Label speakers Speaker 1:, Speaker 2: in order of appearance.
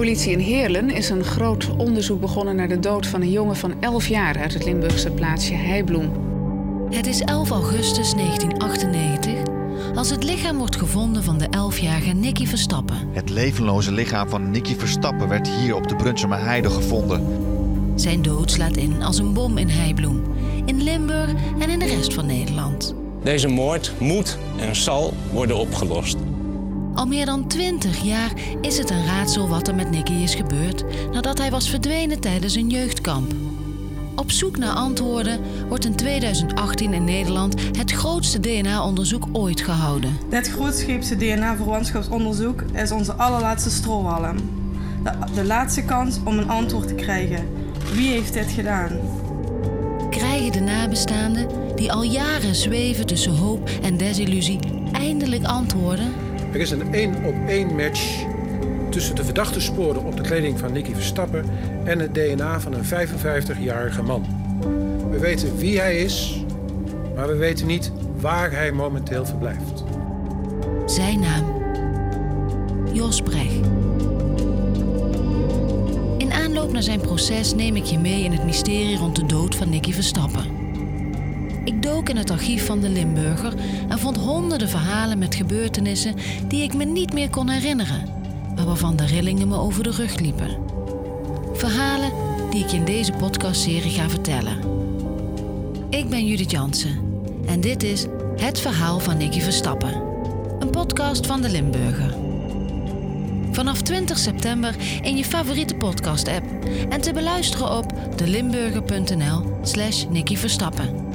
Speaker 1: politie in Heerlen is een groot onderzoek begonnen naar de dood van een jongen van 11 jaar uit het Limburgse plaatsje Heibloem.
Speaker 2: Het is 11 augustus 1998 als het lichaam wordt gevonden van de 11-jarige Nicky Verstappen.
Speaker 3: Het levenloze lichaam van Nicky Verstappen werd hier op de Brunsumer Heide gevonden.
Speaker 2: Zijn dood slaat in als een bom in Heibloem, in Limburg en in de rest van Nederland.
Speaker 4: Deze moord moet en zal worden opgelost.
Speaker 2: Al meer dan 20 jaar is het een raadsel wat er met Nicky is gebeurd nadat hij was verdwenen tijdens een jeugdkamp. Op zoek naar antwoorden wordt in 2018 in Nederland het grootste DNA-onderzoek ooit gehouden.
Speaker 5: Dit grootscheepse DNA-verwantschapsonderzoek is onze allerlaatste strohalm. De, de laatste kans om een antwoord te krijgen. Wie heeft dit gedaan?
Speaker 2: Krijgen de nabestaanden, die al jaren zweven tussen hoop en desillusie, eindelijk antwoorden?
Speaker 6: Er is een één op één match tussen de verdachte sporen op de kleding van Nicky Verstappen en het DNA van een 55-jarige man. We weten wie hij is, maar we weten niet waar hij momenteel verblijft.
Speaker 2: Zijn naam. Jos Brecht. In aanloop naar zijn proces neem ik je mee in het mysterie rond de dood van Nicky Verstappen. Ik dook in het archief van de Limburger en vond honderden verhalen met gebeurtenissen die ik me niet meer kon herinneren, maar waarvan de rillingen me over de rug liepen. Verhalen die ik in deze podcastserie ga vertellen. Ik ben Judith Jansen en dit is Het Verhaal van Nicky Verstappen, een podcast van de Limburger. Vanaf 20 september in je favoriete podcast-app en te beluisteren op delimburger.nl/slash Nicky Verstappen.